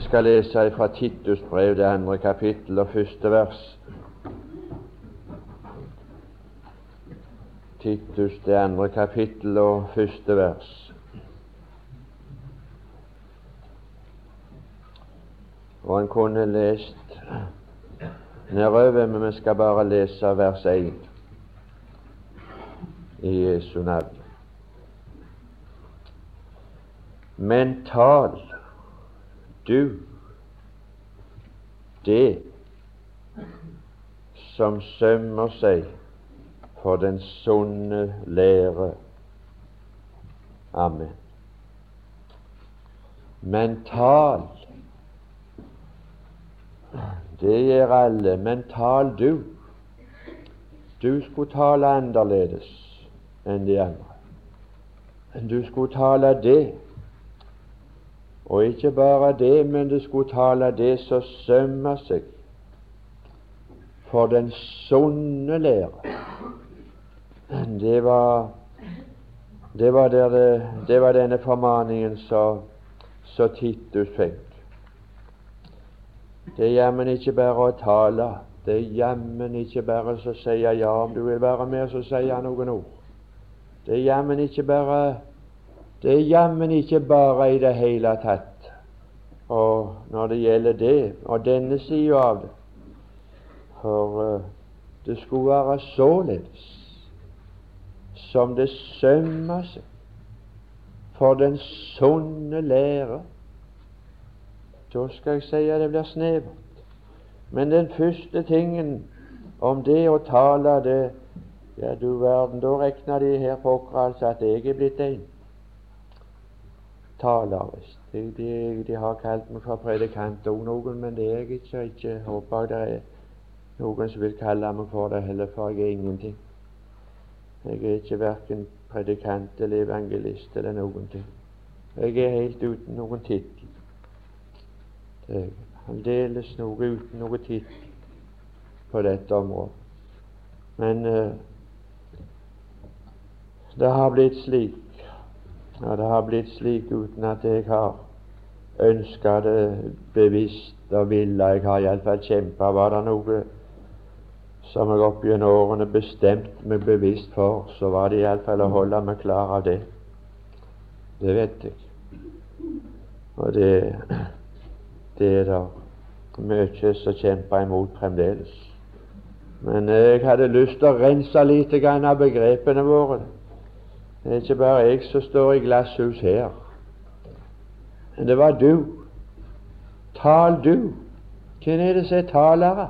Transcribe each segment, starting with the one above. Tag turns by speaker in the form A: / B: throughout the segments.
A: Jeg skal lese fra Titus brev, det andre kapittel og første vers. Titus, det andre kapittel og første vers. Og en kunne lest nedover, men vi skal bare lese vers 1 i Jesu navn. Men tal du det som sømmer seg for den sunne lære. Amen. Men tal det gjør alle, men tal du. Du skulle tale annerledes enn de andre. Du skulle tale det og ikke bare det, men det skulle tale det som sømmer seg for den sunne lære. Det var, det var, det, det var denne formaningen som Titus fikk. Det er jammen ikke bare å tale. Det er jammen ikke bare å si ja om du vil være med, så sier jeg noen ord. Det er jammen ikke bare det er jammen ikke bare i det hele tatt og når det gjelder det og denne sida av det. For uh, det skulle være således som det sømmer seg for den sunne lære. Da skal jeg si at det blir snevert. Men den første tingen om det å tale, det Ja, du verden, da regner de her pokker altså at jeg er blitt en taler, visst. De, de, de, har kalt meg for predikant òg, noen, men det er jeg ikke. ikke håper det er noen som vil kalle meg for det heller, for jeg er ingenting. Jeg er ikke verken predikant eller evangelist eller noen ting. Jeg er helt uten noen tittel. Aldeles noe uten noe tittel på dette området. Men uh, det har blitt slik og det har blitt slik uten at jeg har ønska det bevisst og ville. Jeg har iallfall kjempa. Var det noe som jeg opp gjennom årene bestemt meg bevisst for, så var det iallfall å holde meg klar av det. Det vet jeg. Og det, det er det mye som kjemper imot fremdeles. Men jeg hadde lyst til å rense litt av begrepene våre. Det er ikke bare jeg som står i glasshus her. Men det var du. Tal du. Hvem er det som er talere?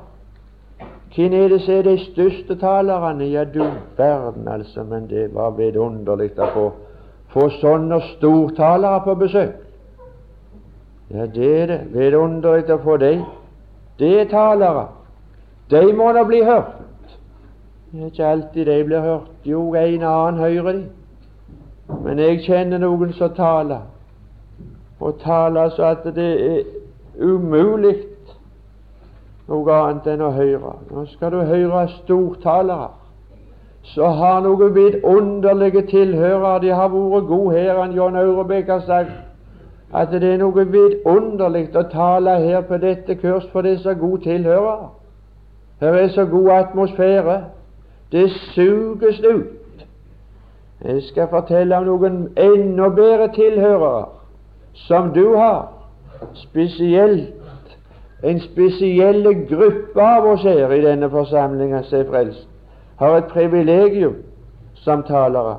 A: Hvem er det som er de største talerne? Ja, du verden, altså. Men det var vidunderlig å få, få sånne stortalere på besøk. Ja, det er det. Vidunderlig å få dem. Det er talere. De må da bli hørt. Det er ikke alltid de blir hørt. Jo, en annen hører de. Men jeg kjenner noen som taler, og taler så at det er umulig noe annet enn å høre. Nå skal du høre stortalere som har noen vidunderlige tilhørere. De har vært gode her. Han John Aurebekk har sagt at det er noe vidunderlig å tale her på dette kurs, for det er så gode tilhørere. Her er så god atmosfære. Det suges ut. Jeg skal fortelle om noen enda bedre tilhørere som du har. Spesielt en spesiell gruppe av oss her i denne forsamlingen som er frelst, har et privilegium som talere.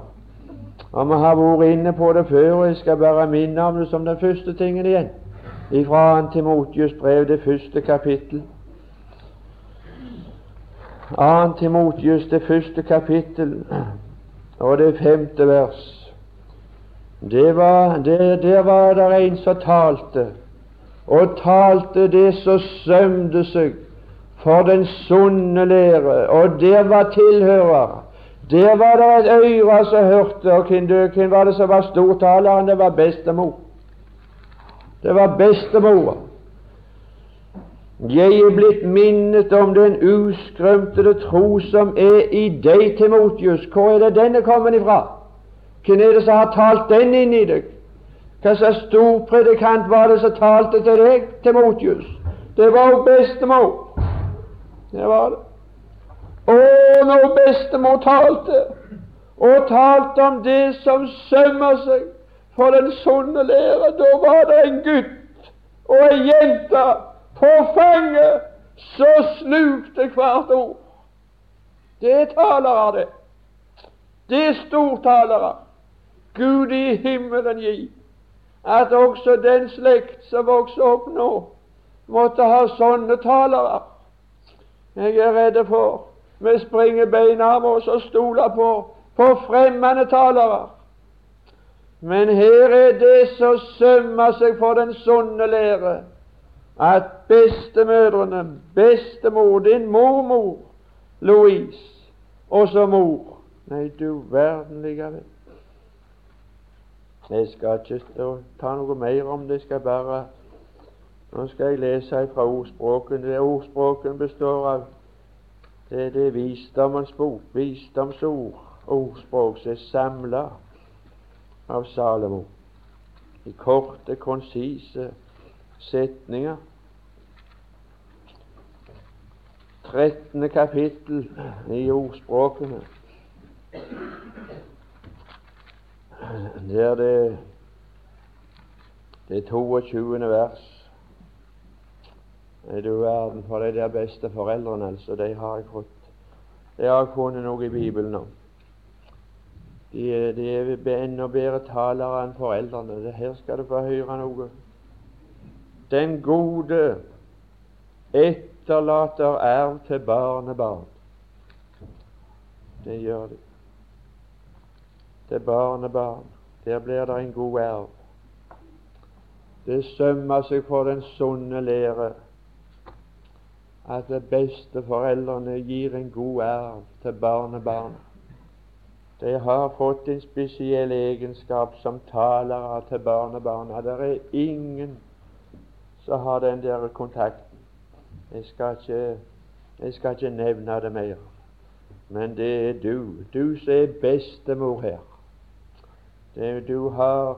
A: Og Vi har vært inne på det før, og jeg skal bare minne om det som den første tingen igjen. Ifra Antimotius brev, det første kapittel. Antimotius, det første kapittel og det femte vers. Det var, det, der var det en som talte, og talte det som sømde seg for den sunne lære, og der var tilhører. Der var det et øre som hørte, og hvem, var det som var stortaleren? Det var bestemor. Det var bestemora. Jeg er blitt minnet om den uskrømtede tro som er i deg, Timotius. Hvor er det denne kommet ifra? Hvem er det som har talt den inn i deg? Hva slags storpredikant var det som talte til deg, Timotius? Det var jo bestemor. Det var det. Å, når bestemor talte, og talte om det som sømmer seg for den sunne lære, da var det en gutt og ei jente på fanget som slukte hvert ord. Det er talere, det. Det er stortalere. Gud i himmelen gi at også den slekt som vokser opp nå, måtte ha sånne talere. Jeg er redd for vi springer beina av oss og stoler på, på fremmede talere. Men her er det som sømmer seg for den sunne lære, at bestemødrene, bestemor, din mormor Louise, også mor Nei, du verden likevel. Jeg skal ikke ta noe mer om det. Jeg skal bare Nå skal jeg lese fra ordspråken. Det ordspråken består av det, det er visdommens bok, visdomsord, ordspråk som er samla av Salomo i korte, konsise setninger. 13. kapittel i ordspråkene. Der det, det 22. vers. Er du verden for de der beste foreldrene, altså. De har jeg fått De har jeg funnet noe i Bibelen om. De, de er enda bedre talere enn foreldrene. Her skal du få høre noe. Den gode etterlater arv til barnebarn. Det gjør de til barnebarn. Der blir det en god arv. Det sømmer seg for den sunne lære at de beste foreldrene gir en god arv til barnebarn. De har fått en spesiell egenskap som talere til barnebarna. Det er ingen som har den der kontakten. Jeg skal ikke, jeg skal ikke nevne det mer. Men det er du, du som er bestemor her. Det, du, har,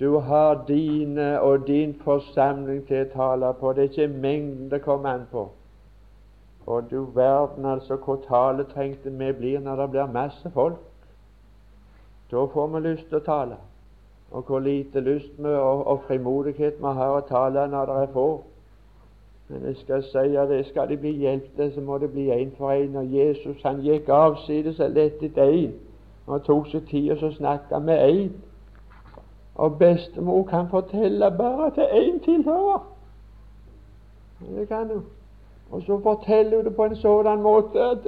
A: du har dine og din forsamling til å tale på. Det er ikke mengden det kommer an på. Og du verden altså hvor taletrengte vi blir når det blir masse folk. Da får vi lyst til å tale. Og hvor lite lyst vi og, og frimodighet vi har å tale når det er få. Men jeg skal si at det skal de bli hjulpet, så må det bli én for én. Og Jesus han gikk avsides og lette etter én. Og tok seg tid og så snakka med én. Og bestemor kan fortelle bare til én tilhører. Det kan hun. Og så forteller hun det på en sådan måte at,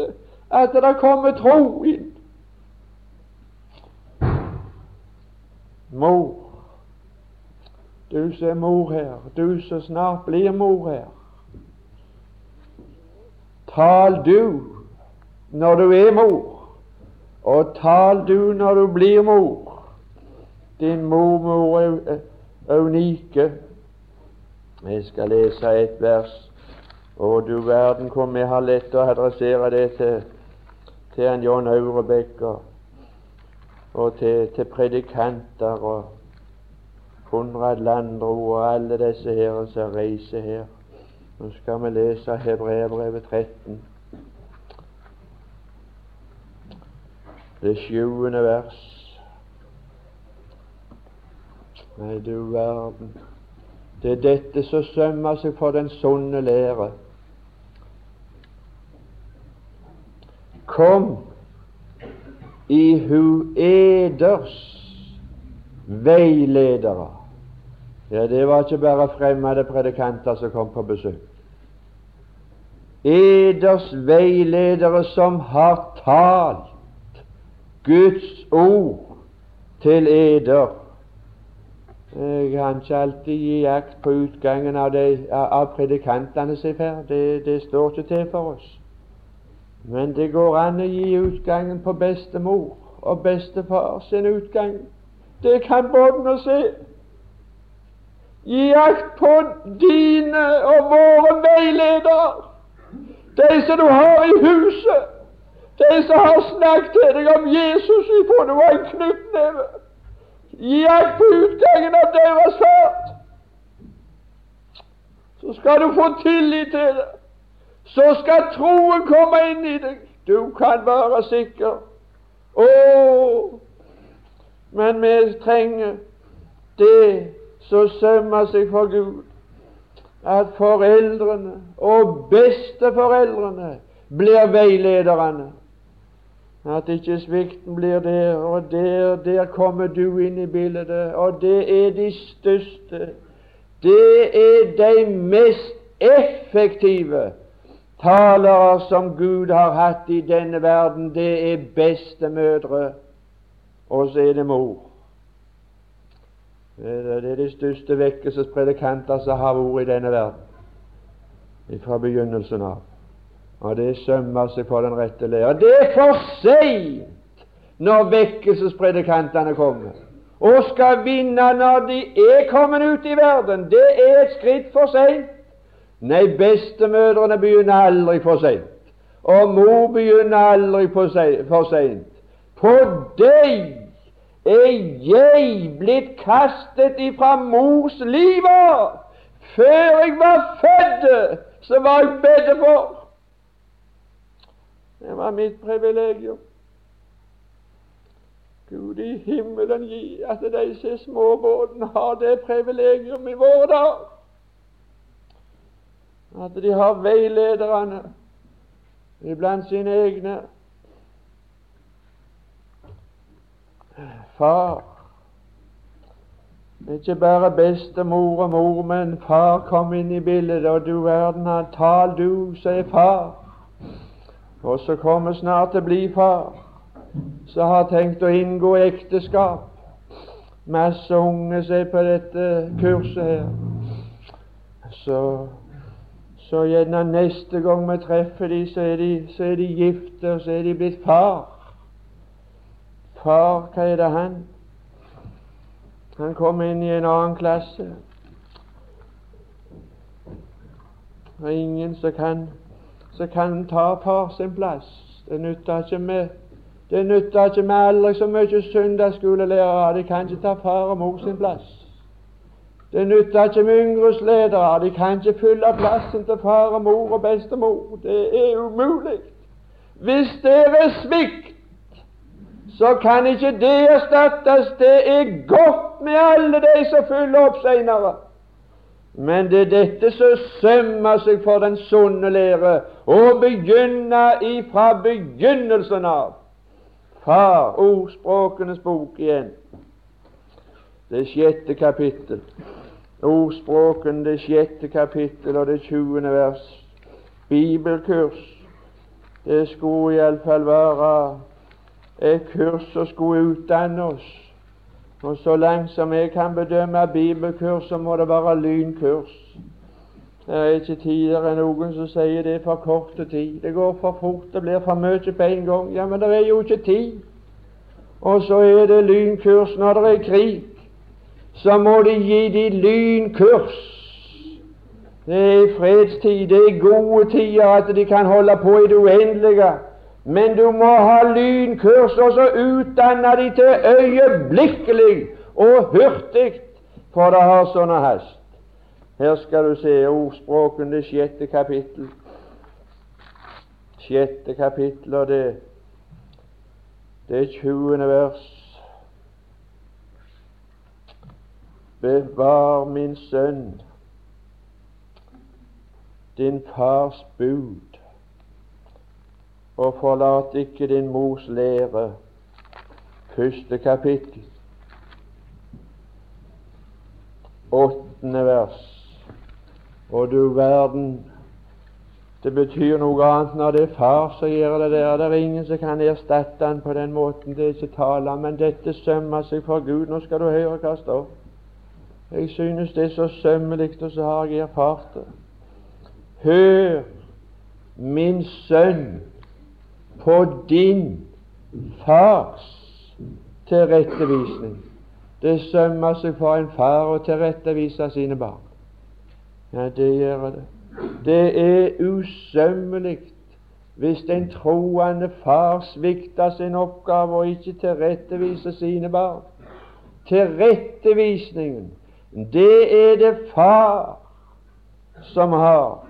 A: at det kommer tro inn. Mor, du som er mor her, du som snart blir mor her. Tal du når du er mor. Og tal du når du blir mor. Din mormor er unike. Jeg skal lese et vers. Og du verden hvor vi har lett å adressere det til, til en John Aurebekk og, til, til, predikanter og Konrad Landro og alle disse her som reiser her. Nå skal vi lese Hebreabrevet 13. det sjuende vers. Nei, du verden. Det er dette som sømmer seg for den sunne lære. Kom i hu eders veiledere. Ja, det var ikke bare fremmede predikanter som kom på besøk. Eders veiledere som har talt Guds ord til eder. Jeg kan ikke alltid gi jakt på utgangen av, de, av predikantene sin ferd. Det, det, står ikke til for oss. Men det går an å gi utgangen på bestemor og bestefar sin utgang. Det kan båndene se. Gi akt på dine og våre veiledere, de som du har i huset. De som har snakket til deg om Jesus ifra du var en knyttneve, Gi akt på utgangen av deres ferd. Så skal du få tillit til det. Så skal troen komme inn i deg. Du kan være sikker. Å, men vi trenger det som sømmer seg for Gud, at foreldrene og besteforeldrene blir veilederne. At ikke svikten blir der, og der, der kommer du inn i bildet. Og det er de største, det er de mest effektive talere som Gud har hatt i denne verden. Det er bestemødre, og så er det mor. Det er de største vekkelsespredikanter som har vært i denne verden fra begynnelsen av. Og det sømmer seg på den rette lære. Det er for seint når vekkelsespredikantene kommer og skal vinne når de er kommet ut i verden. Det er et skritt for seint. Nei, bestemødrene begynner aldri for seint. Og mor begynner aldri for seint. På deg er jeg blitt kastet ifra mors liv. Før jeg var født, så var jeg bedt for. Det var mitt privilegium. Gud i himmelen gi at disse småbåten har det privilegium i våre dager. At de har veilederne iblant sine egne. Far ikke bare bestemor og mor, men far kom inn i bildet, og du verden, han tal du, sier far og så kommer snart til å bli far, så har tenkt å inngå ekteskap. Masse unge ser på dette kurset her. Så, så gjerne neste gang vi treffer dem, så er de, de gifte, og så er de blitt far. Far, hva er det han? Han kom inn i en annen klasse. Og ingen som kan kan ta far sin plass. Det nytter ikke med det nytter ikke med aldri så mye søndagsskolelærere. De kan ikke ta far og mor sin plass. Det nytter ikke med yngreledere, De kan ikke fylle plassen til far og mor og bestemor. Det er umulig. Hvis det er svikt, så kan ikke det erstattes. Det er godt med alle de som fyller opp seinere. Men det er dette som sømmer seg for den sunne lære, å begynne ifra begynnelsen av. Far, ordspråkenes bok igjen, det sjette kapittel. Ordspråken, det sjette kapittel og det tjuende vers. Bibelkurs. Det skulle iallfall være et kurs som skulle utdanne oss og så langt som jeg kan bedømme bibelkurs, så må det være lynkurs. Det er ikke enn noen som sier det er for kort tid. Det går for fort, det blir for mye på en gang. Ja, men det er jo ikke tid. Og så er det lynkurs når det er krig. Så må de gi de lynkurs. Det er fredstid, det er gode tider at de kan holde på i det uendelige. Men du må ha lynkurs, og så utdanne de til øyeblikkelig og hurtig, for det har sånne hast. Her skal du se ordspråken, det sjette kapittel. Sjette kapittel, og det, det er tjuende vers. Bevar, min sønn, din fars bud og forlat ikke din mors lære. Første kapittel, åttende vers. Og du verden, det betyr noe annet når det er far som gjør det der. Det er ingen som kan erstatte han på den måten. Det er ikke tale. Men dette sømmer seg for Gud. Nå skal du høre hva står. Jeg synes det er så sømmelig, og så har jeg erfart det. Hør, min sønn, på din fars tilrettevisning. Det sømmer seg for en far å tilrettevise sine barn. Ja, det gjør det. Det er usømmelig hvis en troende far svikter sin oppgave og ikke tilretteviser sine barn. Tilrettevisningen, det er det far som har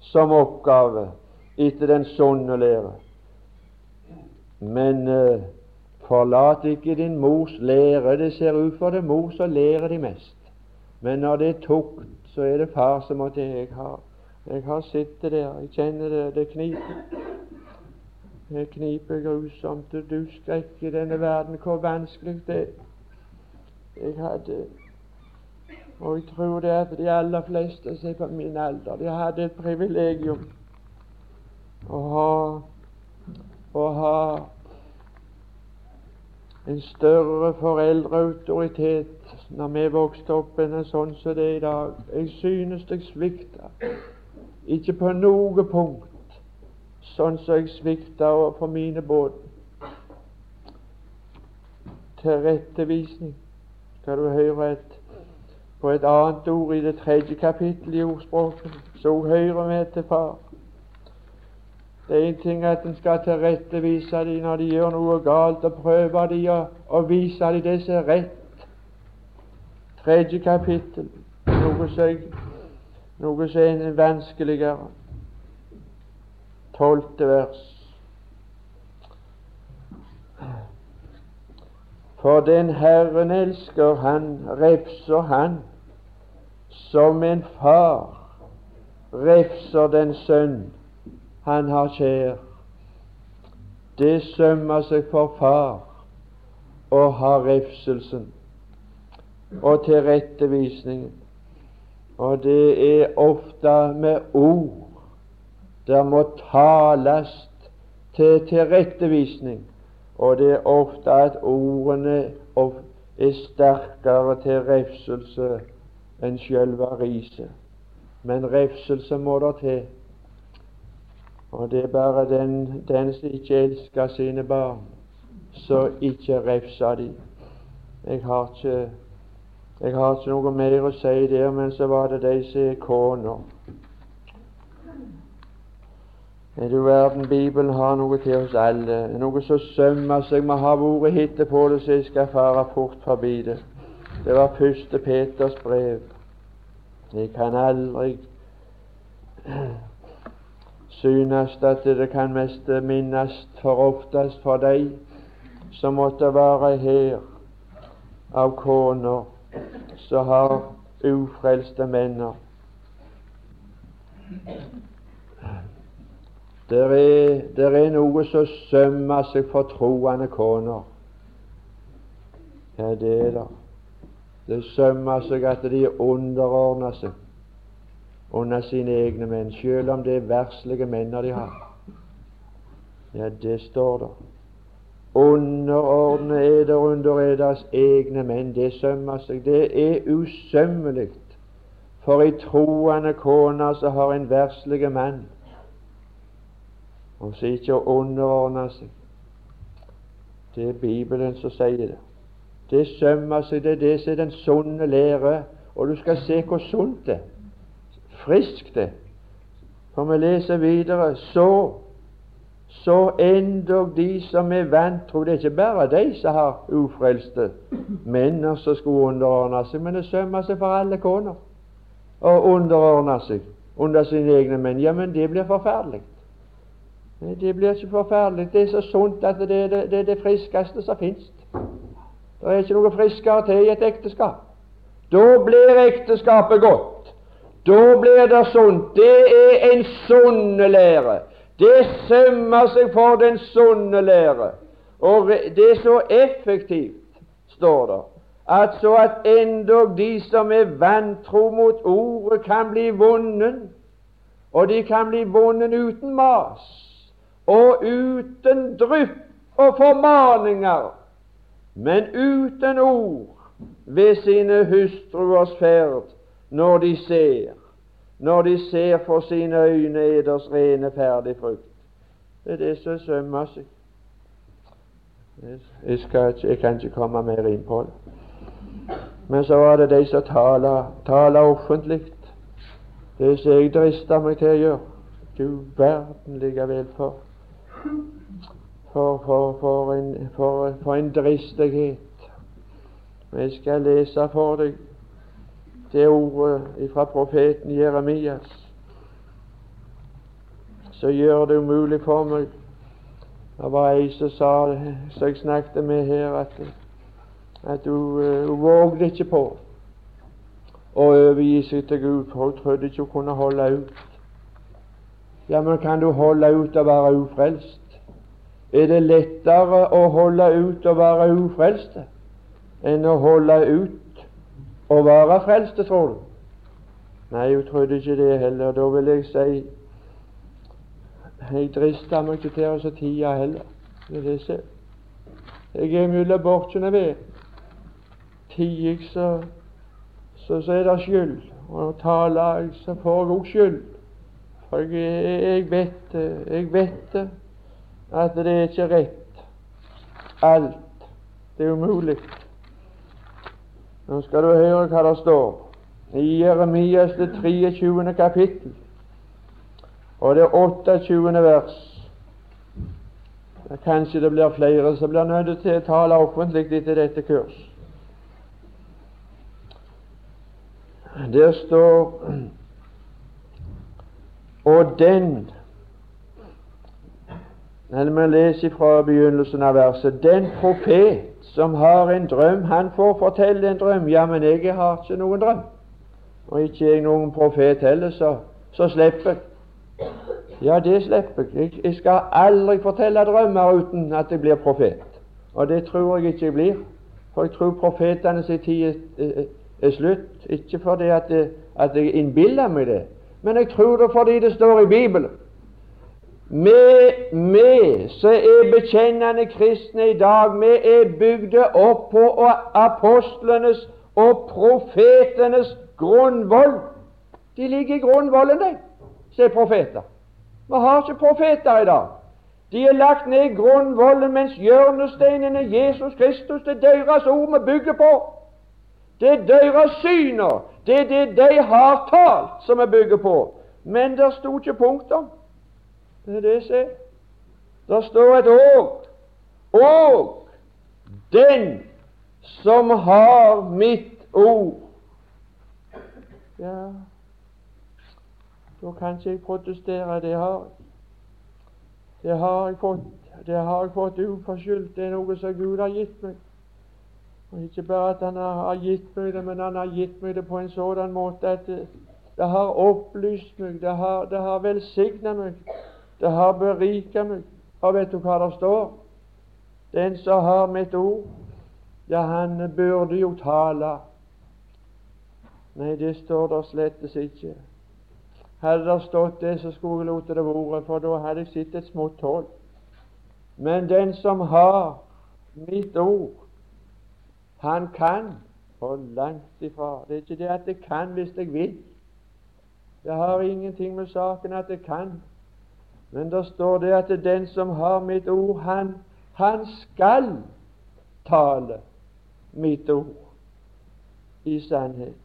A: som oppgave etter den sunne lære. Men eh, forlat ikke din mors lære. Det ser ut for det mor som lærer de mest. Men når det er tukt, så er det far som måtte jeg ha. Jeg har sittet der, jeg kjenner det, det kniper. Det kniper grusomt. Du skrekker denne verden, hvor vanskelig det er. Jeg hadde Og jeg tror det at de aller fleste som er på min alder, de hadde et privilegium å ha å ha en større foreldreautoritet når vi vokste opp enn sånn som det er i dag. Jeg synes jeg svikta, ikke på noe punkt, sånn som jeg svikta overfor mine båt. Tilrettevisning skal du høre et, på et annet ord i det tredje kapittelet i ordspråket. Så hører vi til Far. Det er en ting at en skal tilrettevise dem når de gjør noe galt, og prøve dem å, vise dem det som er rett. Tredje kapittel, noe som er vanskeligere. Tolvte vers. For den Herren elsker, han refser han som en far refser den sønn han har kjær. Det sømmer seg for far å ha refselsen og tilrettevisningen. Og det er ofte med ord der må tales til tilrettevisning og det er ofte at ordene er sterkere til refselse enn sjølve riset. Men refselse må der til. Og det er bare den, den som ikke elsker sine barn, så ikke refser de. Jeg har ikke jeg har ikke noe mer å si der, men så var det de som er kona. Er du verden, Bibelen har noe til oss alle, noe som sømmer seg. Vi har vært hittil på det, så jeg skal fare fort forbi det. Det var første Peters brev. Jeg kan aldri synes at det kan mest minnes for oftest for deg som måtte være her av koner som har ufrelste menner. Der er, der er noe som sømmer seg for troende koner. Ja, det er det. Det sømmer seg at de underordner seg under sine egne menn, selv om det er verslige menn de har. Ja, det står der. Underordne eder under eders egne menn. Det sømmer seg. Det er usømmelig for ei troende kone som har en verslig mann og så ikke å underordne seg. Det er Bibelen som sier det. Det sømmer seg, det er det som er den sunne lære. Og du skal se hvor sunt det friskt det For vi leser videre så så endog de som er vantro Det er ikke bare de som har ufrelste menner som skulle underordne seg, men det sømmer seg for alle koner å underordne seg under sine egne menn. Ja, men det blir forferdelig. Det blir ikke forferdelig. Det er så sunt at det er det, det, er det friskeste som fins. Det er ikke noe friskere til i et ekteskap. Da blir ekteskapet godt. Da blir det sunt. Det er en sunne lære. Det sømmer seg for den sunne lære. Og det er så effektivt, står det, at så at endog de som er vantro mot ordet, kan bli vunnet. Og de kan bli vunnet uten mas og uten drypp og formaninger, men uten ord ved sine hustruers ferd når de ser, når de ser for sine øyne eders rene, ferdig frukt. Det er det som sømmer seg. Jeg, skal, jeg, kan ikke komme mer inn på det. Men så var det de som taler, taler offentlig. Det som jeg drister meg til å gjøre. Du verden likevel for for, for, en, for, en dristighet Jeg skal lese for deg det ordet fra profeten Jeremias så gjør det umulig for meg. Det var ei som sa, som jeg snakket med her, at, at hun, uh, hun vågde ikke på å overgi seg til Gud, for hun trodde ikke hun kunne holde ut. Ja, men kan du holde ut å være ufrelst? Er det lettere å holde ut og være ufrelste enn å holde ut og være frelste, tror du? Nei, hun trodde ikke det heller. Da vil jeg si jeg drister meg ikke til å tie heller. Det er det jeg. Jeg er mellom borkene ved. Tier jeg, så, så, så er det skyld. Og taler jeg, så får jeg òg skyld. For jeg, jeg vet det. Jeg vet det at det er ikke rett alt. Det er umulig. Nå skal du høre hva det står i Jeremias det 23. kapittel og det 28. vers. Kanskje det blir flere som blir nødt til å tale offentlig etter dette kurs. Der står Og den når vi leser fra begynnelsen av verset Den profet som har en drøm, han får fortelle en drøm. Ja, men jeg har ikke noen drøm. Og ikke jeg noen profet heller, så, så slipper jeg. Ja, det slipper jeg. Jeg skal aldri fortelle drømmer uten at jeg blir profet. Og det tror jeg ikke jeg blir. For jeg tror profetene tid er, er, slutt. Ikke fordi at, det, at jeg innbiller meg det, men jeg tror det fordi det står i Bibelen. Vi, med, som er bekjennende kristne i dag, vi er bygd opp på apostlenes og profetenes grunnvoll. De ligger i grunnvollen, de, som er profeter. Vi har ikke profeter i dag. De er lagt ned i grunnvollen, mens hjørnesteinene Jesus Kristus, det er deres ord vi bygger på. Det er deres syner. Det er det de har talt, som vi bygger på. Men det sto ikke punktum. Det er det se. Det står et åk. Og den som har mitt ord Ja, da kan ikke jeg protestere. Det har jeg. Det har jeg fått. Det har jeg fått uforskyldt. Det er noe som Gud har gitt meg. Og Ikke bare at Han har gitt meg det, men Han har gitt meg det på en sånn måte at det, det har opplyst meg, det har, det har velsignet meg, det har beriket meg. Og vet du hva det står? Den som har mitt ord, ja, han burde jo tale. Nei, det står der slettes ikke. Hadde det stått det, så skulle jeg latt det være, for da hadde jeg sett et smått hull. Men den som har mitt ord, han kan, og langt ifra. Det er ikke det at jeg kan hvis jeg vil. Det har ingenting med saken at jeg kan. Men da står det at den som har mitt ord, han, han skal tale mitt ord i sannhet.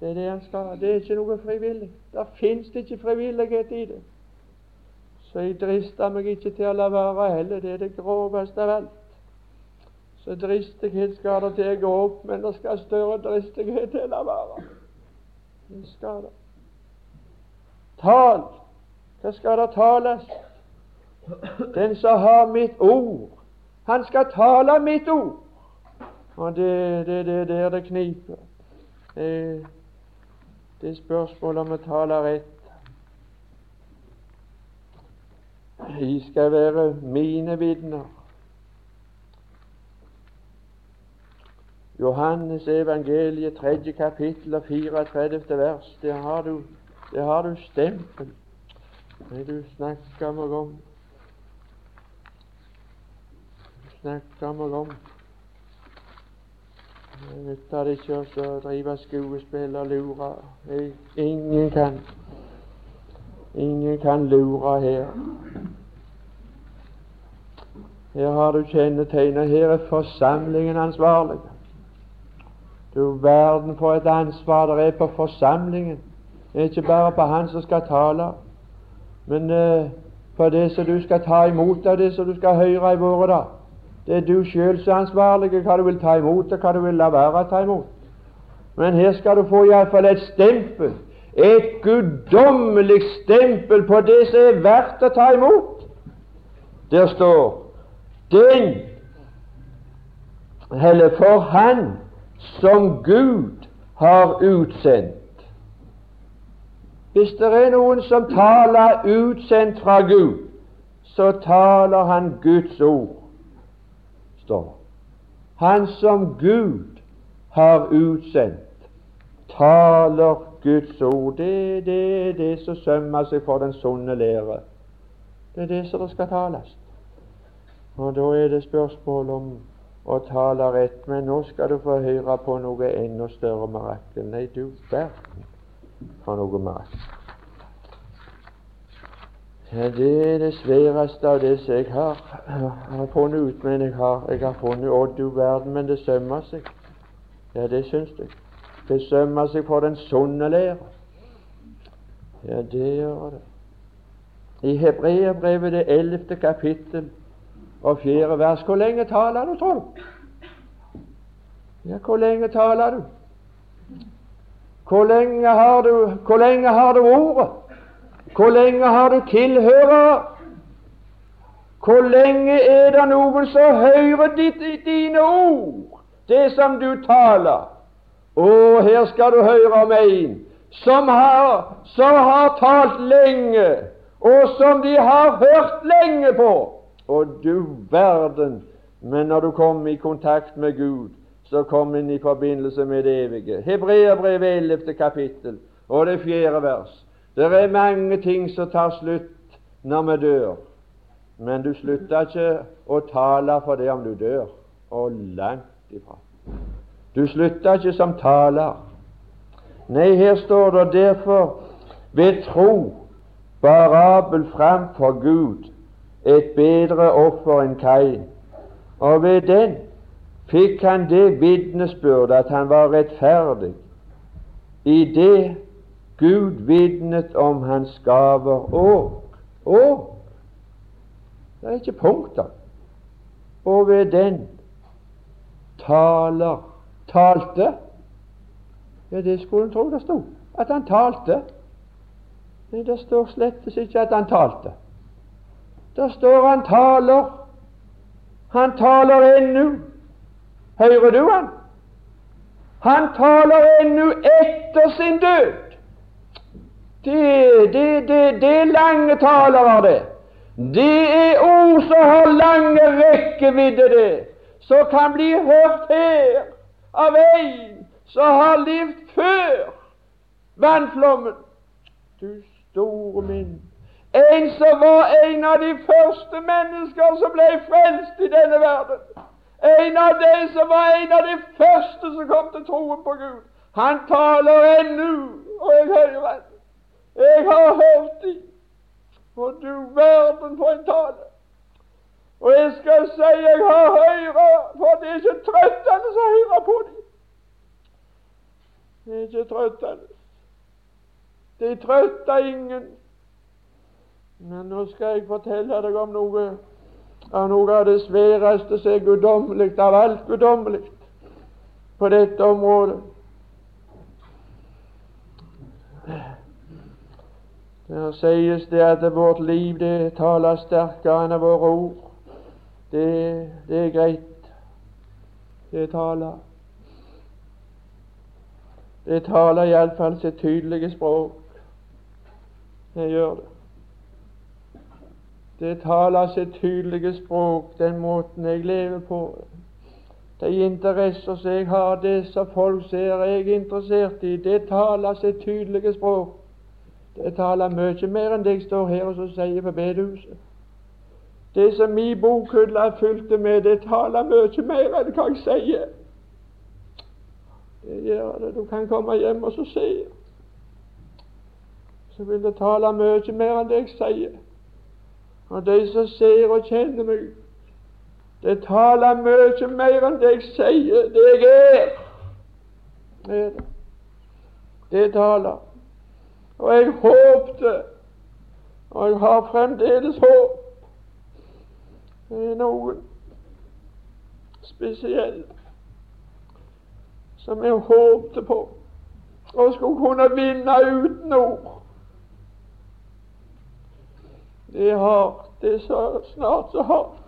A: Det er det han skal. Det er ikke noe frivillig. Der fins det ikke frivillighet i det. Så jeg drister meg ikke til å la være heller. Det er det groveste av alt. Så dristighet skal det til å gå opp, men det skal større dristighet til å la være. Det skal det. Tal. Hva skal det tales? Den som har mitt ord, han skal tale mitt ord. Og det er det, det, der det kniper. Det, det er spørsmål om å tale rett. De skal være mine vitner. Johannes evangeliet, tredje kapittel og 34. vers. Der har du, har du stempel. Det du snakker meg om. Du snakker meg om. Det nytter ikke å drive skuespill og lure. Ingen kan Ingen kan lure her. Her har du kjennetegnet. Her er forsamlingen ansvarlig. Du verden for et ansvar det er på forsamlingen. Ikke bare på han som skal tale, men eh, for det som du skal ta imot av det som du skal høre i våre da, Det er du sjøl som er ansvarlig hva du vil ta imot, og hva du vil la være å ta imot. Men her skal du få iallfall et stempel, et guddommelig stempel på det som er verdt å ta imot. Der står den eller for Han som Gud har utsendt. Hvis det er noen som taler utsendt fra Gud, så taler han Guds ord står Han som Gud har utsendt, taler Guds ord. Det er det, det som sømmer seg for den sunne lære. Det er det som det skal tales. Og da er det spørsmål om å tale rett. Men nå skal du få høre på noe enda større mirakel. Nei, du verden for noe mat. Det er det sværeste av det som jeg har, har funnet ut. Men jeg har, jeg har funnet Å, du verden, men det sømmer seg. Ja, det syns jeg. Det sømmer seg for den sunne lære. Ja, det gjør det. I Hebreerbrevet, det ellevte kapittel og fjerde vers, hvor lenge taler du, tror du? Ja, hvor lenge taler du? Hvor lenge har du, hvor lenge har du ordet? Hvor lenge har du tilhørere? Hvor lenge er det noen som hører ditt, dine ord, det som du taler? Å, her skal du høre om en som har, som har talt lenge, og som de har hørt lenge på. Og du verden! Men når du kommer i kontakt med Gud, så kom inn i forbindelse med det evige. Hebreerbrevet 11. kapittel og det fjerde vers. Det er mange ting som tar slutt når vi dør, men du slutter ikke å tale for det om du dør, og langt ifra. Du slutter ikke som taler. Nei, her står det derfor ved tro bar Abel fram for Gud et bedre offer enn Kain, og ved den fikk han det vitnesbyrd at han var rettferdig i det Gud vitnet om hans gaver og og Det er ikke punkter. Og ved den taler talte Ja, det skulle en tro det sto. At han talte. Men det står slett ikke at han talte. Der står han taler. Han taler ennå. Hører du han? Han taler ennå etter sin død. Det, det, det, det er lange talere, det. Det er ord som har lange rekkevidde, det. Som kan bli hørt her av en som har levd før vannflommen. Du store min. En som var en av de første mennesker som ble frelst i denne verden. En av de som var en av de første som kom til troen på Gud. Han taler ennå, og jeg hører han. Jeg har hørt dem, og du verden for en tale. Og jeg skal si jeg har høyre, for det er ikke trøttende å høre på dem. Det er ikke trøttende. De trøtter ingen. Men nå skal jeg fortelle deg om noe av noe av det sværeste som er guddommelig av alt guddommelig på dette området. Der sies det at vårt liv det taler sterkere enn våre ord. Det, det er greit. Det taler. Det taler iallfall sitt tydelige språk. Det gjør det. Det taler sitt tydelige språk, den måten jeg lever på. De interesser som jeg har, det som folk ser jeg er interessert i, det taler sitt tydelige språk. Det taler mye mer enn det jeg står her og sier på bedehuset. Det som min bokhylle er fylt med, det taler mye mer enn hva jeg sier. Det gjør det. Du kan komme hjem og så se. Så vil det tale mye mer enn det jeg sier. Og de som ser og kjenner meg, det taler mye mer enn det jeg sier, det jeg er. Det, det taler. Og jeg håpte, og jeg har fremdeles håp. Det er noen spesielle som jeg håpte på og skulle kunne vinne uten ord. Det hardt. Det så snart så hardt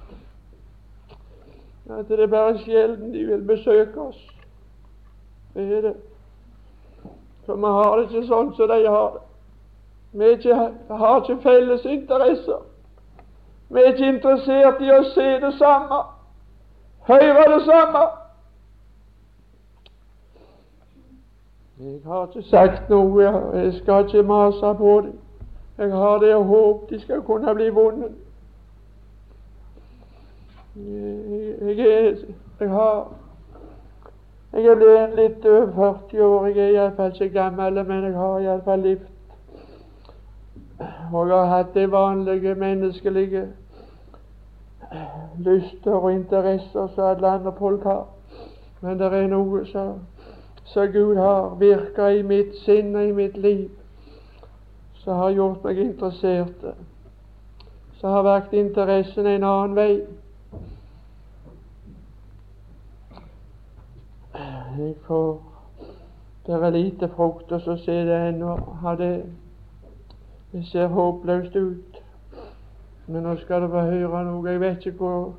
A: at det er bare sjelden de vil besøke oss. Det er det. For vi har det ikke sånn som de har det. Vi har ikke felles interesser. Vi er ikke interessert i å se det samme, høre det samme. Jeg har ikke sagt noe, jeg skal ikke mase på dem. Jeg har det håp de skal kunne bli vunnet. Jeg, jeg, jeg har Jeg er blitt litt over 40 år. Jeg er iallfall ikke gammel, men jeg har iallfall levd. Og jeg har hatt de vanlige menneskelige lyster og interesser som alle andre folk har. Men det er noe som Gud har virka i mitt sinn og i mitt liv, som har gjort meg interessert, som har vært interessen en annen vei. Jeg får Det er lite frukt, så ser det ennå det, det ser håpløst ut. Men nå skal du få høre noe. Jeg vet ikke hvor,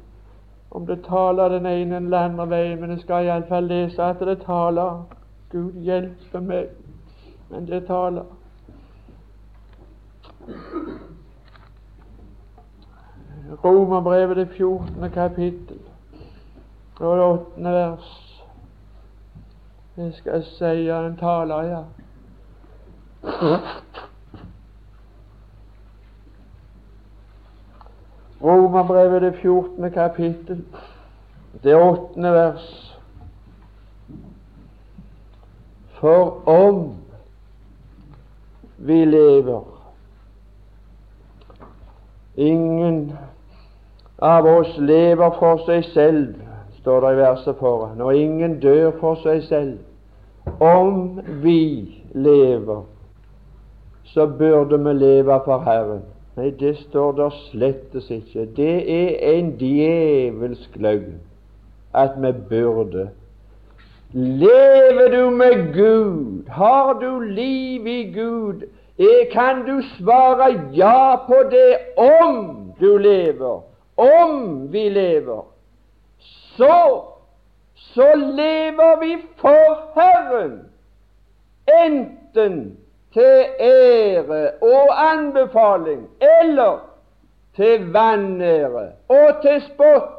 A: om det taler den ene eller andre veien, men jeg skal iallfall lese at det taler. Gud hjelpe meg, men det taler. Romerbrevet det 14. kapittel og det 8. vers. Jeg skal si den taler, ja. Romerbrevet det 14. kapittel, det 8. vers. For om vi lever Ingen av oss lever for seg selv, står det i verset foran, og ingen dør for seg selv. Om vi lever, så burde vi leve for Herren. Nei, det står der slettes ikke. Det er en djevelsk løgn at vi burde. Lever du med Gud? Har du liv i Gud? Eh, kan du svare ja på det om du lever? Om vi lever, så så lever vi for Herren, enten til ære og anbefaling, eller til vanære og til spott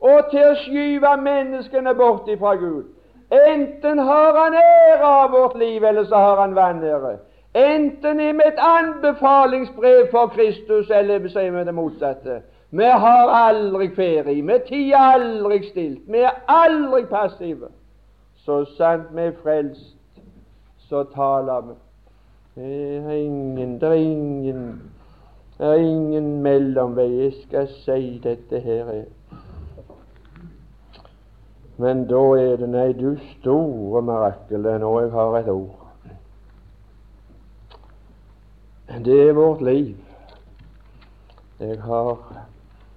A: og til å skyve menneskene bort ifra Gud. Enten har han ære av vårt liv, eller så har han vanære. Enten i mitt anbefalingsbrev for Kristus, eller sier vi det motsatte. Vi har aldri ferie, vi tier aldri stilt, vi er aldri passive. Så sant vi er frelst, så taler vi. Det er ingen, det er ingen, det er ingen mellomvei. Jeg skal si dette her. er Men da er det Nei, du store mirakel, nå jeg har et ord. Det er vårt liv. Jeg har,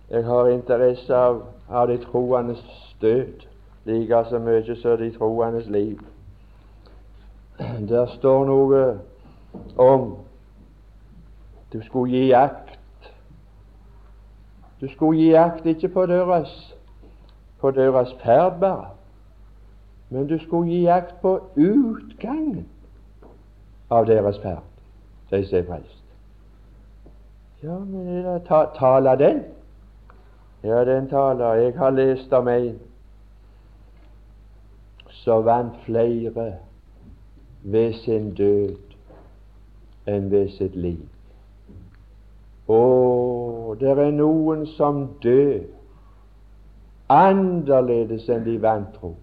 A: jeg har interesse av, av de troendes død like så mye som de troendes liv. Der står noe om du skulle gi akt. Du skulle gi akt ikke på deres, på deres ferd bare, men du skulle gi akt på utgangen av deres ferd, de som er frelst. Ja, men det ta, taler den? Ja, den taler. Jeg har lest om en så vant flere ved sin død enn ved sitt liv. Å, det er noen som dør annerledes enn de vantro.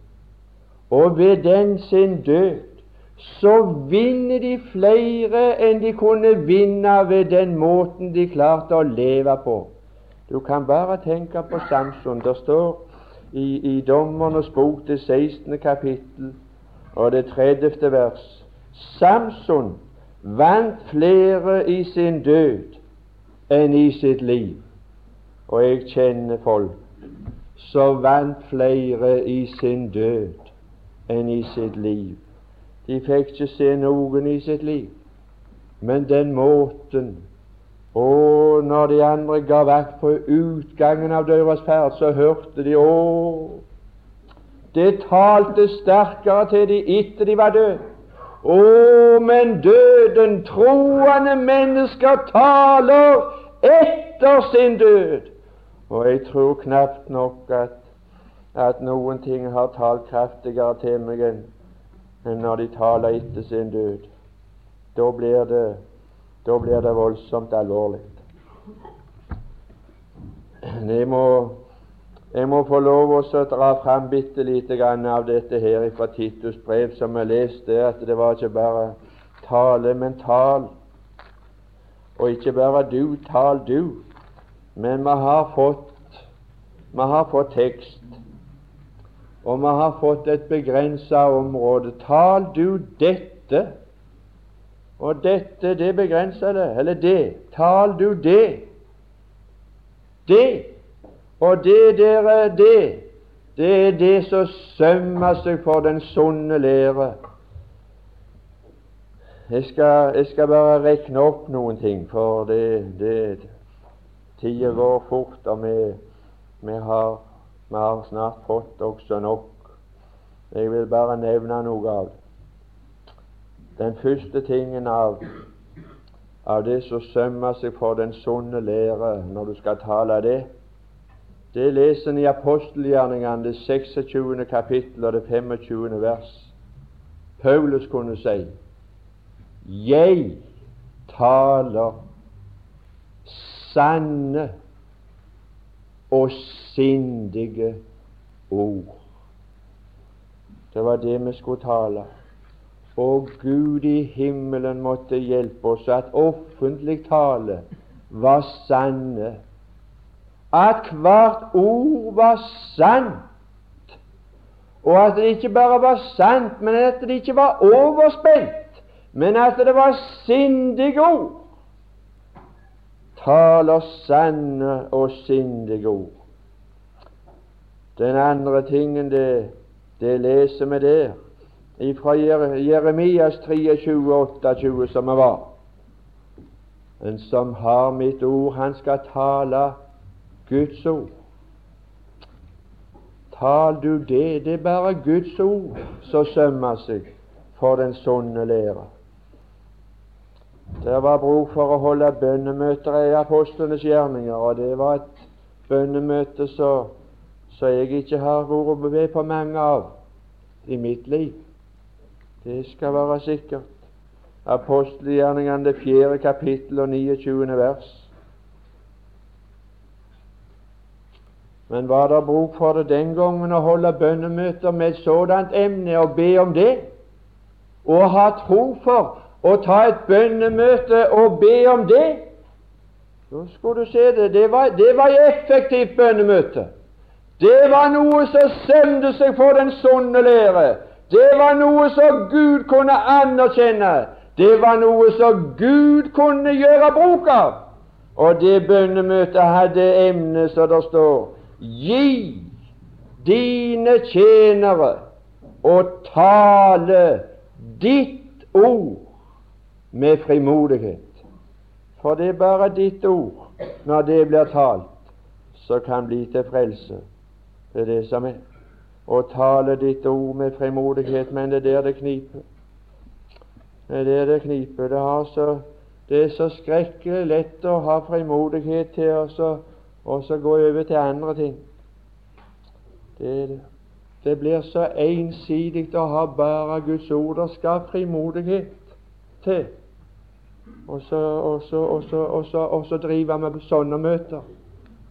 A: Og ved den sin død så vinner de flere enn de kunne vinne ved den måten de klarte å leve på. Du kan bare tenke på Samson. Det står i, i Dommernes bok, det 16. kapittel og det 30. vers Samson vant flere i sin død enn i sitt liv. Og jeg kjenner folk så vant flere i sin død enn i sitt liv. De fikk ikke se noen i sitt liv, men den måten og når de andre ga vakt på utgangen av deres ferd, så hørte de Å, det talte sterkere til de etter de var døde. Å, men døden, troende mennesker, taler etter sin død. Og jeg tror knapt nok at, at noen ting har talt kraftigere til meg enn når de taler etter sin død. Da blir det da blir det voldsomt alvorlig. Jeg må, jeg må få lov å dra fram bitte lite grann av dette her fra Titus brev, som jeg leste, at det var ikke bare tale, men tal. Og ikke bare du, tal du, men vi har fått, vi har fått tekst. Og vi har fått et begrensa område. Tal du dette og dette, det begrenser det. Eller det. Tal du det. Det. Og det dere det. Det er det som sømmer seg for den sunne lære. Jeg skal, jeg skal bare rekne opp noen ting, for det, det tida går fort, og vi, vi, har, vi har snart fått også nok. Jeg vil bare nevne noe av. Den første tingen av, av det som sømmer seg for den sunne lære når du skal tale det, det leser en i apostelgjerningene, det 26. kapittel og det 25. vers. Paulus kunne si Jeg taler sanne og sindige ord. Det var det vi skulle tale. Og Gud i himmelen måtte hjelpe oss at offentlig tale var sanne. At hvert ord var sant. Og at det ikke bare var sant, men at det ikke var overspent, men at det var sindige ord. Taler sanne og sindige ord. Den andre tingen, det, det leser vi der fra Jeremias 23, 28, som det var. En som har mitt ord, han skal tale Guds ord. Tal du det? Det er bare Guds ord som sømmer seg for den sunne lære. Det var bruk for å holde bønnemøter i apostlenes gjerninger, og det var et bønnemøte som jeg ikke har vært med på mange av i mitt liv. Det skal være sikkert. Apostelgjerningene, det fjerde kapittel og 29. vers. Men var det bruk for det den gangen å holde bønnemøter med et sådant emne og be om det? Og ha tro for å ta et bønnemøte og be om det? Da skulle du se det. Det var, det var effektivt bønnemøte. Det var noe som sømte seg for den sunne lære. Det var noe som Gud kunne anerkjenne. Det var noe som Gud kunne gjøre bruk av. Og det bønnemøtet hadde emne som det står Gi dine tjenere å tale ditt ord med frimodighet. For det er bare ditt ord, når det blir talt, som kan bli til frelse. Det er det som er og tale ditt ord med frimodighet, men det er der det kniper. Det er der det kniper. Det, så, det er så skrekkelig lett å ha frimodighet til å gå over til andre ting. Det, det blir så ensidig å ha bare Guds ord. Det skal frimodighet til. Så, og så, og så, og så, og så driver vi sånne møter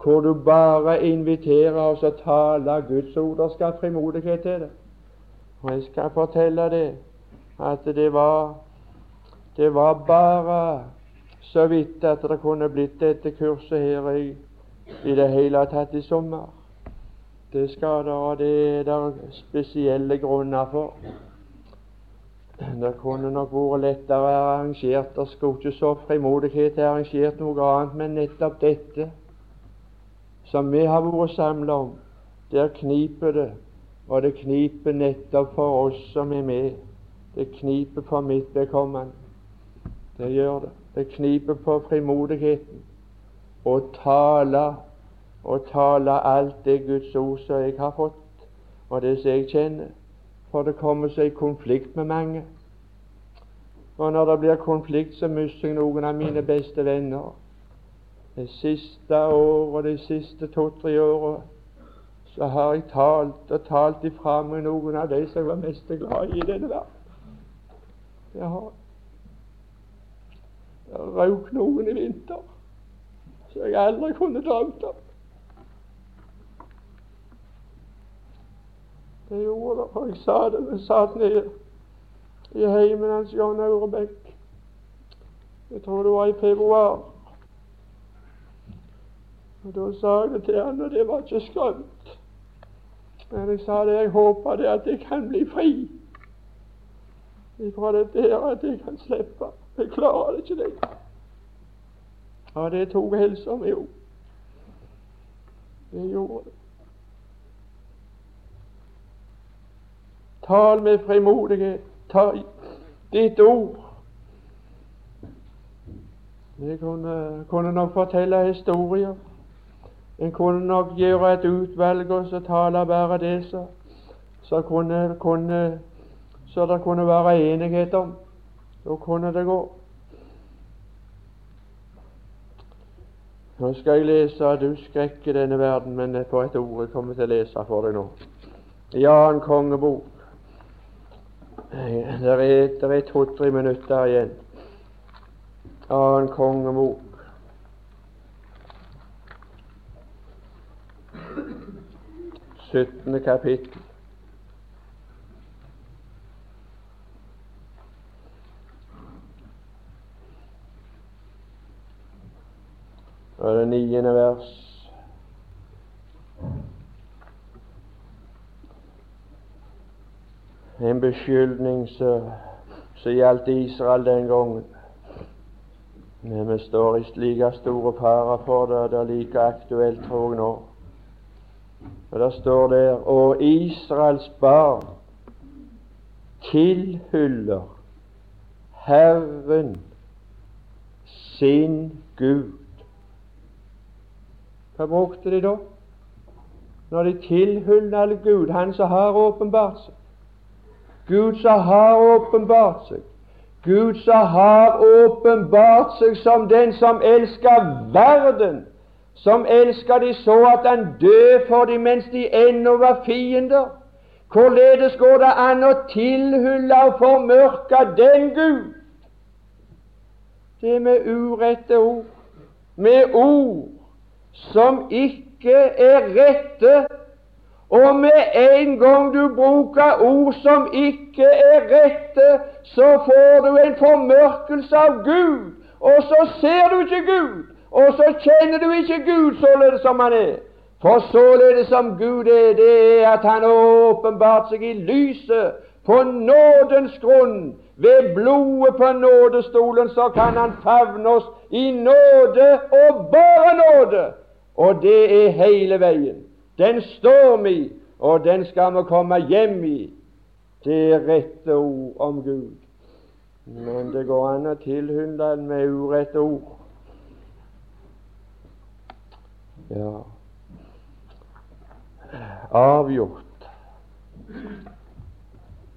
A: hvor du bare inviterer oss å tale Guds ord. og skal frimodighet til det. Og jeg skal fortelle det at det var det var bare så vidt at det kunne blitt dette kurset her i, i det hele tatt i sommer. Det skal det, og det er det spesielle grunner for. Det kunne nok vært lettere arrangert. Det skulle ikke så frimodighet arrangert noe annet, men nettopp dette som vi har vært samla om, der kniper det. Og det kniper nettopp for oss som er med. Det kniper for mitt vedkommende. Det gjør det. Det kniper på frimodigheten. Å tale og tale alt det Guds ord som jeg har fått, og det som jeg kjenner. For det kommer seg i konflikt med mange. Og når det blir konflikt, så mister jeg noen av mine beste venner. Det siste året, de siste to-tre åra, så har jeg talt og talt ifra meg noen av de som jeg var mest glad i i denne verden. Det har Det røk noen i vinter som jeg aldri kunne drømt om. Det gjorde det, for jeg sa det da jeg satt nede i heimen hans John Aurebekk. Jeg tror det var i februar. Og Da sa jeg det til han, og det var ikke skrømt. Men jeg sa det, jeg håper det at jeg kan bli fri ifra det der at jeg kan slippe. Jeg klarer det ikke lenger. Og det tok helsa mi òg. Det gjorde det. Tal med frimodighet. Ta ditt ord. Jeg kunne, kunne nok fortelle historier. En kunne nok gjøre et utvalg og så tale bare det så, så, kunne, kunne, så det kunne være enighet om. Da kunne det gå. Nå skal jeg lese du skrekker denne verden, men på et ord jeg kommer til å lese for deg nå. Jan kongebok. Det er, er to-tre minutter igjen. Annen kongebok. Syttende kapittel. Og det niende vers. En beskyldning som gjaldt Israel den gangen. Men vi står i like store farer for det, det er like aktuelt, tror jeg nå. Og der står der Og Israels barn tilhyller Herren sin Gud. Hva brukte de da? Når de tilhyller Gud, Han som har åpenbart seg. Gud som har åpenbart seg. Gud som har åpenbart seg som den som elsker verden, som elsket de så at han døde for dem mens de ennå var fiender. Hvorledes går det an å tilhylle og formørke den Gud? Det er med urette ord, med ord som ikke er rette og med en gang du bruker ord som ikke er rette, så får du en formørkelse av Gud, og så ser du ikke Gud, og så kjenner du ikke Gud således som Han er. For således som Gud er, det er at Han åpenbart seg i lyset, på nådens grunn. Ved blodet på nådestolen så kan Han favne oss i nåde og bare nåde, og det er hele veien. Den står vi, og den skal vi komme hjem i. Det rette ord om Gud. Men det går an å tilhynde den med urette ord. Ja Avgjort.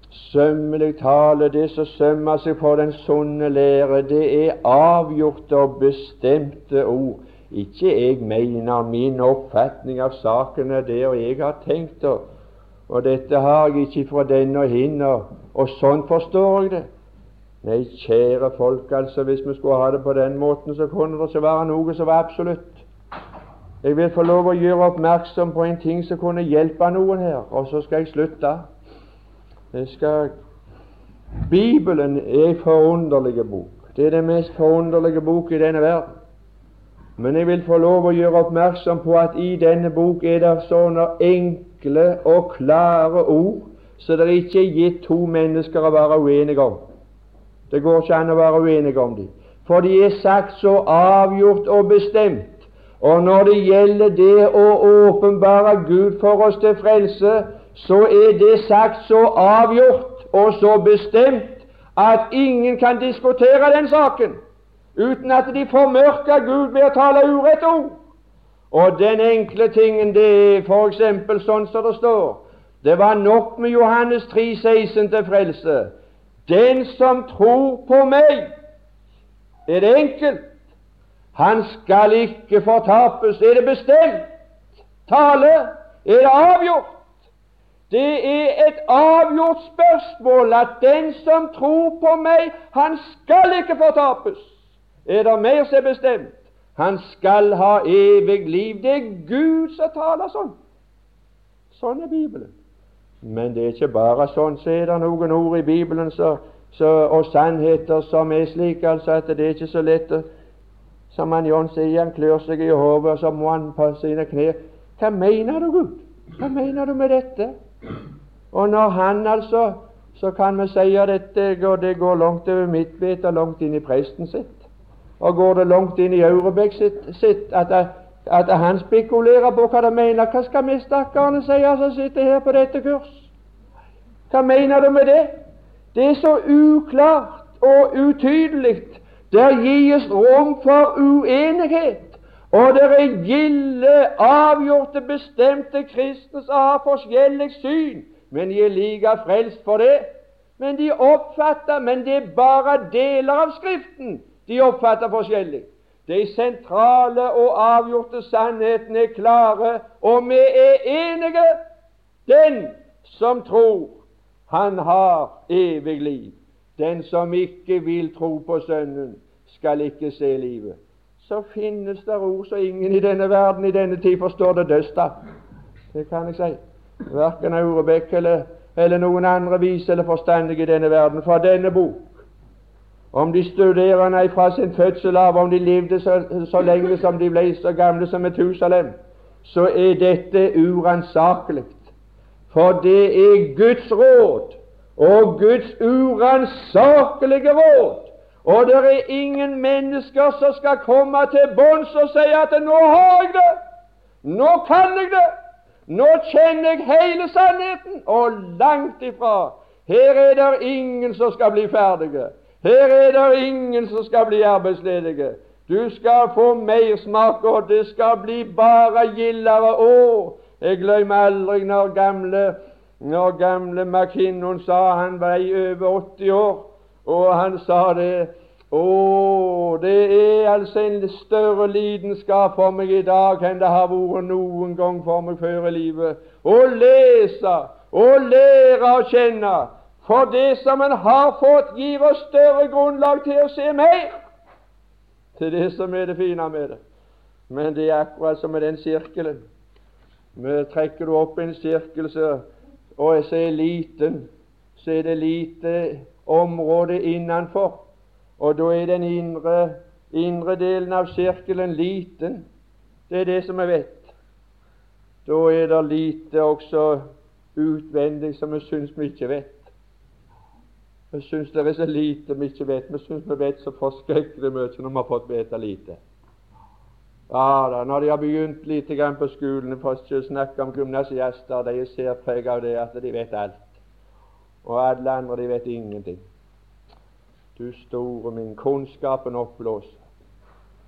A: Sømmelig tale, det som sømmer seg for den sunne lære, det er avgjorte og bestemte ord ikke jeg mener min oppfatning av saken er det, og jeg har tenkt det, og dette har jeg ikke fra den og hin, og sånn forstår jeg det. Nei, kjære folk, altså, hvis vi skulle ha det på den måten, så kunne det ikke være noe som var absolutt. Jeg vil få lov å gjøre oppmerksom på en ting som kunne hjelpe noen her, og så skal jeg slutte. Jeg skal Bibelen er en forunderlig bok. Det er den mest forunderlige bok i denne verden. Men jeg vil få lov å gjøre oppmerksom på at i denne bok er det sånne enkle og klare ord så det er ikke gitt to mennesker å være uenige om. Det går ikke an å være uenige om dem. For de er sagt så avgjort og bestemt, Og når det gjelder det å åpenbare Gud for oss til frelse, så er det sagt så avgjort og så bestemt at ingen kan diskutere den saken uten at de formørker Gud ved å tale urett ord. Og den enkle tingen det er f.eks. sånn som det står Det var nok med Johannes 3, 16 til frelse. Den som tror på meg, er det enkelt han skal ikke fortapes. Er det bestemt tale? Er det avgjort? Det er et avgjort spørsmål at den som tror på meg, han skal ikke fortapes. Er det mer som er bestemt? Han skal ha evig liv. Det er Gud som taler sånn. Sånn er Bibelen. Men det er ikke bare sånn. Så er det noen ord i Bibelen så, så, og sannheter som er slik altså at det er ikke så lett å som han John sier, han klør seg i hodet, og så må han på sine knær. Hva mener du, Gud? Hva mener du med dette? Og når han altså Så kan vi si at dette går, det går langt over mitt bit og langt inn i presten sitt. Og går det langt inn i Aurebekk sitt, sitt at, at, han spekulerer på hva det mener. Hva skal vi stakkarene si som sitter her på dette kurs? Hva mener du med det? Det er så uklart og utydelig der gis rom for uenighet, og det er gilde, avgjorte, bestemte kristne som har forskjellig syn, men de er like frelst for det. Men de oppfatter Men det er bare deler av Skriften de oppfatter forskjellig. De sentrale og avgjorte sannhetene er klare, og vi er enige. Den som tror, han har evig liv. Den som ikke vil tro på Sønnen, skal ikke se livet. Så finnes det ord som ingen i denne verden i denne tid forstår det døsta. Det kan jeg si. Verken Aurebekk eller, eller noen andre vise eller forstandige i denne verden fra denne bok. Om de studerende fra sin fødsel av, om de levde så, så lenge som de ble så gamle som Metusalem, så er dette uransakelig. For det er Guds råd og Guds uransakelige råd. Og det er ingen mennesker som skal komme til bunns og si at 'nå har jeg det', 'nå kan jeg det', 'nå kjenner jeg hele sannheten'. Og langt ifra. Her er det ingen som skal bli ferdige. Her er det ingen som skal bli arbeidsledige. Du skal få mersmak, og det skal bli bare gildere år. Jeg glemmer aldri når gamle når gamle McKinnon sa han var over 80 år, og han sa det Å, det er altså en større lidenskap for meg i dag enn det har vært noen gang for meg før i livet. Å lese og lære å kjenne. For det som en har fått, gir oss større grunnlag til å se mer til det som er det fine med det. Men det er akkurat som med den sirkelen. Vi trekker du opp en sirkel, så og jeg ser liten, så er det lite område innenfor. Og da er den indre, indre delen av sirkelen liten. Det er det som jeg vet. Da er det lite også utvendig som vi syns vi ikke vet. Vi syns det er så lite vi ikke vet. Vi syns vi vet så forskrekkelig mye når vi har fått vite lite. Ja da, Når de har begynt lite grann på skolen, for å snakke om gymnasiaster, de ser preg av det at de vet alt. Og alle andre de vet ingenting. Du store min, kunnskapen oppblåser.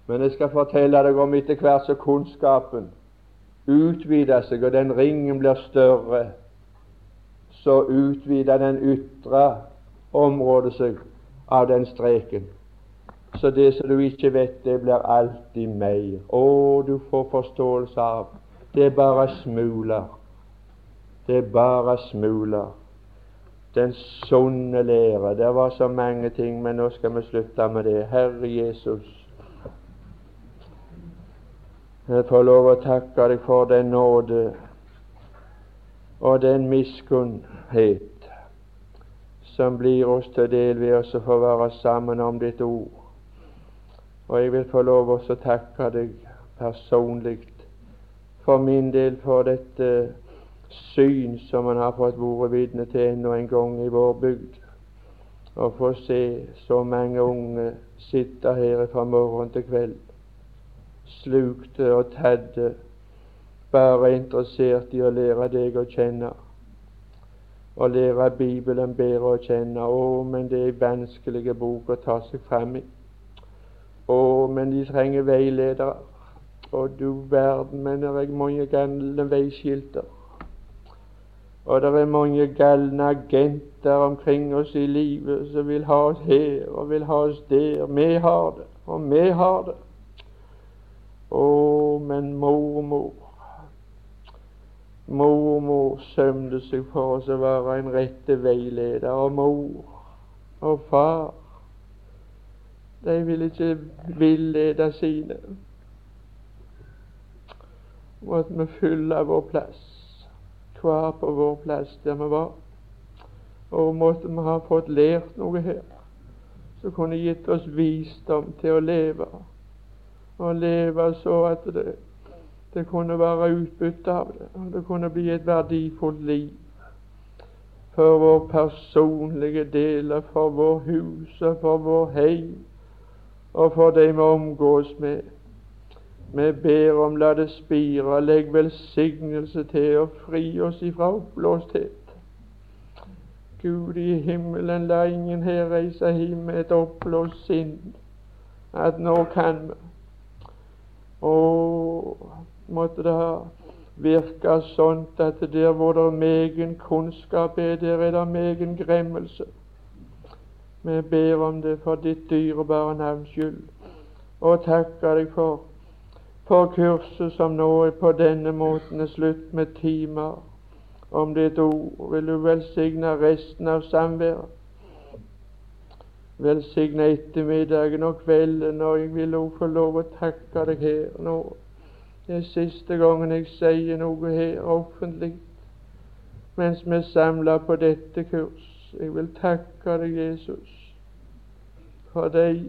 A: Men jeg skal fortelle deg om etter hvert som kunnskapen utvider seg, og den ringen blir større, så utvider den ytre området seg av den streken. Så det som du ikke vet, det blir alltid mer. Å, du får forståelse av. Det er bare smuler. Det er bare smuler. Den sunne lære. Det var så mange ting, men nå skal vi slutte med det. Herre Jesus, jeg får lov å takke deg for den nåde og den miskunnhet som blir oss til del ved oss å få være sammen om ditt ord. Og jeg vil få lov å takke deg personlig for min del for dette syn som man har fått vært vitne til ennå en gang i vår bygd. Å få se så mange unge sitte her fra morgen til kveld slukte og tadde, bare interessert i å lære deg å kjenne og lære Bibelen bedre å kjenne. Å, men det er en vanskelig bok å ta seg fram i. Å, men de trenger veiledere. Og du verden, men det er mange galne veiskilter. Og det er mange galne agenter omkring oss i livet som vil ha oss her og vil ha oss der. Vi har det, og vi har det. Å, men mormor Mormor sømte seg for oss å være en rette veileder, og mor og far de vil ikke villede sine. Måtte vi fylle vår plass, hver på vår plass der vi var. Og måtte vi ha fått lært noe her som kunne gitt oss visdom til å leve, og leve så at det det kunne være utbytte av det, og det kunne bli et verdifullt liv for vår personlige del, for vår hus, og for vår heim, og for dem vi omgås med. Vi ber om la det spire, legg velsignelse til og fri oss ifra oppblåsthet. Gud i himmelen, la ingen her reise hjem med et oppblåst sinn, at nå kan vi. Å, måtte det ha virka sånt at der hvor det megen kunnskap er, der er det megen gremmelse. Vi ber om det for ditt dyrebare navns skyld, og takker deg for for kurset som nå er på denne måten er slutt med timer om ditt ord. Vil du velsigne resten av samværet? Velsigne ettermiddagen og kvelden, og jeg vil også få lov å takke deg her nå det er siste gangen jeg sier noe her offentlig mens vi er samla på dette kurs. Jeg vil takke deg, Jesus, for deg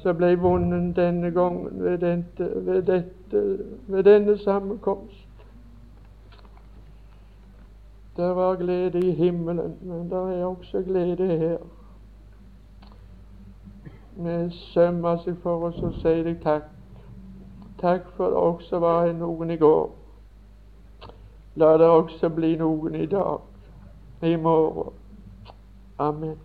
A: som ble vunnet denne gangen ved, dette, ved, dette, ved denne sammenkomst. Det var glede i himmelen, men det er også glede her. Vi sømmer seg for oss og sier deg takk. Takk for det også var noen i går. La det også bli noen i dag, i morgen. Amen.